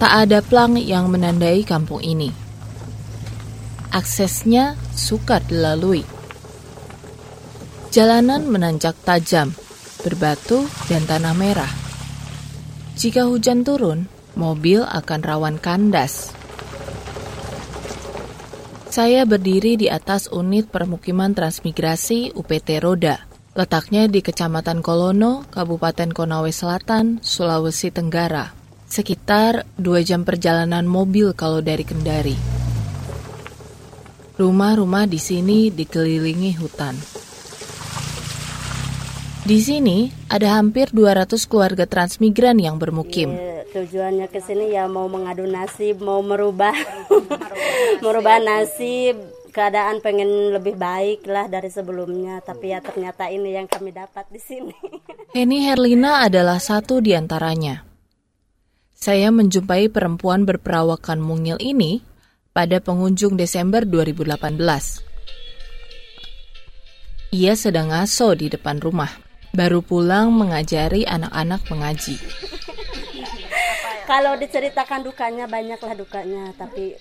Tak ada plang yang menandai kampung ini. Aksesnya sukar dilalui. Jalanan menanjak tajam, berbatu dan tanah merah. Jika hujan turun, mobil akan rawan kandas. Saya berdiri di atas unit permukiman transmigrasi UPT Roda. Letaknya di Kecamatan Kolono, Kabupaten Konawe Selatan, Sulawesi Tenggara. Sekitar dua jam perjalanan mobil kalau dari Kendari. Rumah-rumah di sini dikelilingi hutan. Di sini ada hampir 200 keluarga transmigran yang bermukim. Ya, tujuannya ke sini ya mau mengadu nasib, mau merubah merubah nasib, keadaan pengen lebih baik lah dari sebelumnya, tapi ya ternyata ini yang kami dapat di sini. Heni Herlina adalah satu di antaranya. Saya menjumpai perempuan berperawakan mungil ini pada pengunjung Desember 2018. Ia sedang ngaso di depan rumah, baru pulang mengajari anak-anak mengaji kalau diceritakan dukanya banyaklah dukanya tapi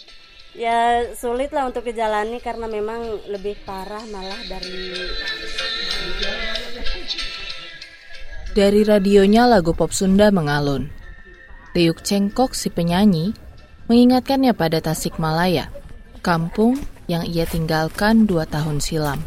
ya sulit lah untuk dijalani karena memang lebih parah malah dari dari radionya lagu pop Sunda mengalun. Riuk Cengkok si penyanyi mengingatkannya pada Tasikmalaya, kampung yang ia tinggalkan dua tahun silam.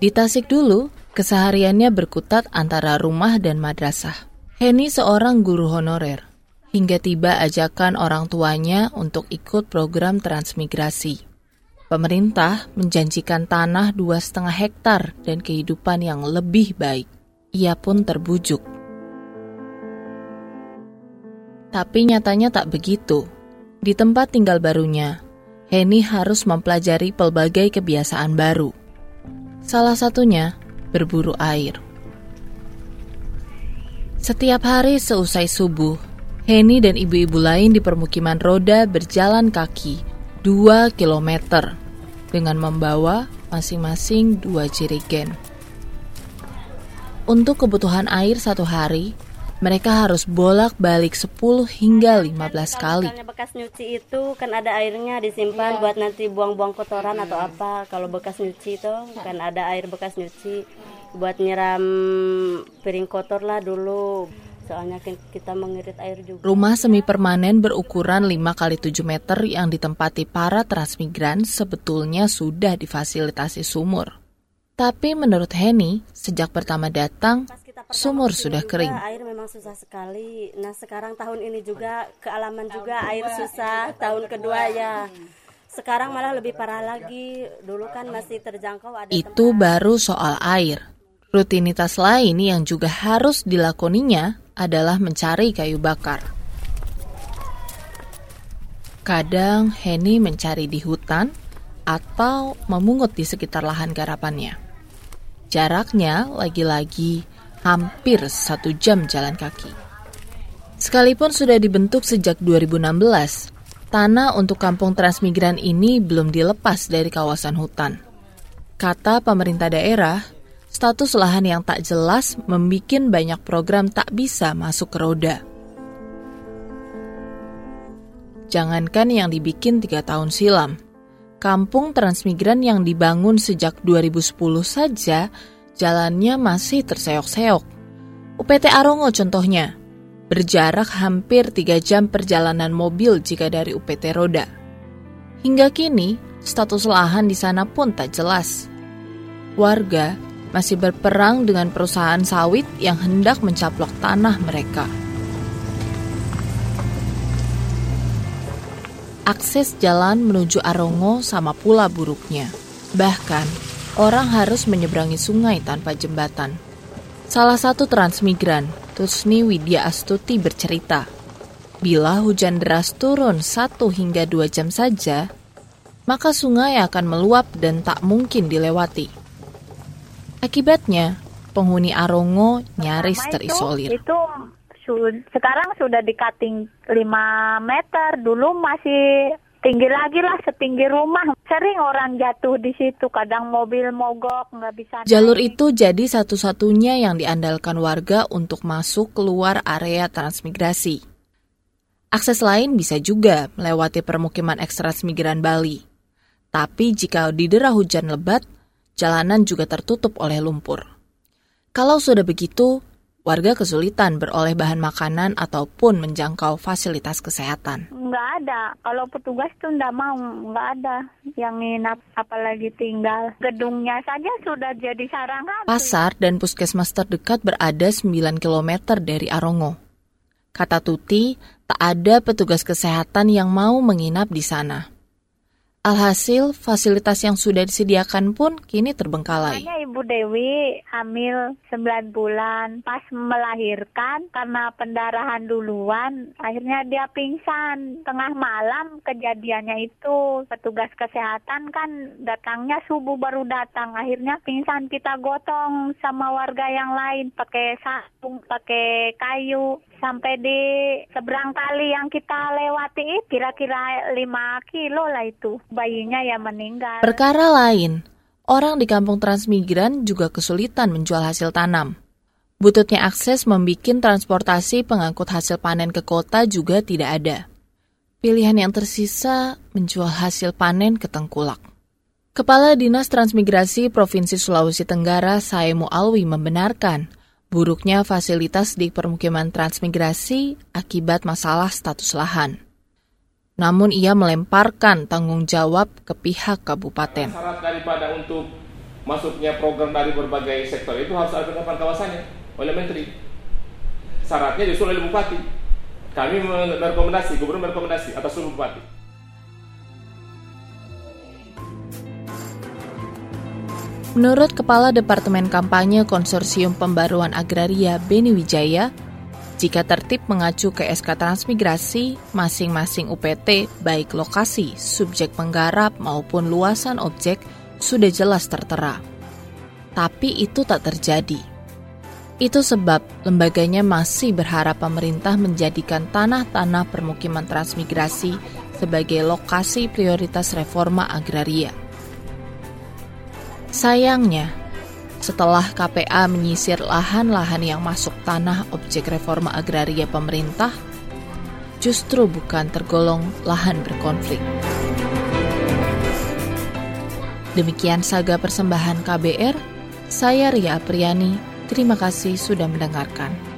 Di Tasik dulu, kesehariannya berkutat antara rumah dan madrasah. Henny seorang guru honorer, hingga tiba ajakan orang tuanya untuk ikut program transmigrasi. Pemerintah menjanjikan tanah dua setengah hektar dan kehidupan yang lebih baik. Ia pun terbujuk. Tapi nyatanya tak begitu. Di tempat tinggal barunya, Henny harus mempelajari pelbagai kebiasaan baru. Salah satunya berburu air. Setiap hari seusai subuh, Henny dan ibu-ibu lain di permukiman roda berjalan kaki 2 km dengan membawa masing-masing dua jerigen. Untuk kebutuhan air satu hari, mereka harus bolak-balik 10 hingga 15 kali. Kalau bekas nyuci itu kan ada airnya disimpan buat nanti buang-buang kotoran atau apa. Kalau bekas nyuci itu kan ada air bekas nyuci buat nyiram piring kotor lah dulu soalnya kita mengirit air juga. Rumah semi permanen berukuran 5 kali 7 meter yang ditempati para transmigran sebetulnya sudah difasilitasi sumur. Tapi menurut Henny, sejak pertama datang, sumur sudah kering. Air memang susah sekali. Nah sekarang tahun ini juga kealaman juga air susah. Tahun kedua ya. Sekarang malah lebih parah lagi. Dulu kan masih terjangkau ada Itu tempat. baru soal air. Rutinitas lain yang juga harus dilakoninya adalah mencari kayu bakar. Kadang Henny mencari di hutan atau memungut di sekitar lahan garapannya. Jaraknya lagi-lagi hampir satu jam jalan kaki. Sekalipun sudah dibentuk sejak 2016, tanah untuk kampung transmigran ini belum dilepas dari kawasan hutan. Kata pemerintah daerah, status lahan yang tak jelas membuat banyak program tak bisa masuk ke roda. Jangankan yang dibikin tiga tahun silam, kampung transmigran yang dibangun sejak 2010 saja jalannya masih terseok-seok. UPT Arongo contohnya, berjarak hampir tiga jam perjalanan mobil jika dari UPT Roda. Hingga kini, status lahan di sana pun tak jelas. Warga masih berperang dengan perusahaan sawit yang hendak mencaplok tanah mereka. Akses jalan menuju Arongo sama pula buruknya. Bahkan, orang harus menyeberangi sungai tanpa jembatan. Salah satu transmigran, Tusni Widya Astuti bercerita, bila hujan deras turun satu hingga dua jam saja, maka sungai akan meluap dan tak mungkin dilewati. Akibatnya, penghuni Arongo nyaris terisolir. Itu, itu sekarang sudah di cutting 5 meter, dulu masih tinggi lagi lah setinggi rumah. Sering orang jatuh di situ, kadang mobil mogok, nggak bisa. Jalur itu jadi satu-satunya yang diandalkan warga untuk masuk keluar area transmigrasi. Akses lain bisa juga melewati permukiman ekstransmigran Bali. Tapi jika didera hujan lebat, jalanan juga tertutup oleh lumpur. Kalau sudah begitu, warga kesulitan beroleh bahan makanan ataupun menjangkau fasilitas kesehatan. Nggak ada. Kalau petugas tuh nggak mau, nggak ada yang nginap, apalagi tinggal. Gedungnya saja sudah jadi sarang Pasar dan puskesmas terdekat berada 9 km dari Arongo. Kata Tuti, tak ada petugas kesehatan yang mau menginap di sana. Alhasil, fasilitas yang sudah disediakan pun kini terbengkalai. Hanya Ibu Dewi hamil 9 bulan, pas melahirkan karena pendarahan duluan, akhirnya dia pingsan. Tengah malam kejadiannya itu, petugas kesehatan kan datangnya subuh baru datang, akhirnya pingsan kita gotong sama warga yang lain pakai pakai kayu, sampai di seberang kali yang kita lewati kira-kira 5 kilo lah itu bayinya ya meninggal. Perkara lain, orang di kampung transmigran juga kesulitan menjual hasil tanam. Bututnya akses membuat transportasi pengangkut hasil panen ke kota juga tidak ada. Pilihan yang tersisa menjual hasil panen ke tengkulak. Kepala Dinas Transmigrasi Provinsi Sulawesi Tenggara, Saemu Alwi membenarkan buruknya fasilitas di permukiman transmigrasi akibat masalah status lahan. Namun ia melemparkan tanggung jawab ke pihak kabupaten. Syarat daripada untuk masuknya program dari berbagai sektor itu harus ada penetapan kawasannya oleh menteri. Syaratnya disuruh oleh bupati. Kami merekomendasi, gubernur merekomendasi atas seluruh bupati. Menurut Kepala Departemen Kampanye Konsorsium Pembaruan Agraria Beni Wijaya, jika tertib mengacu ke SK Transmigrasi, masing-masing UPT, baik lokasi, subjek penggarap maupun luasan objek, sudah jelas tertera. Tapi itu tak terjadi. Itu sebab lembaganya masih berharap pemerintah menjadikan tanah-tanah permukiman transmigrasi sebagai lokasi prioritas reforma agraria. Sayangnya, setelah KPA menyisir lahan-lahan yang masuk tanah objek reforma agraria pemerintah, justru bukan tergolong lahan berkonflik. Demikian saga persembahan KBR, saya Ria Apriani, terima kasih sudah mendengarkan.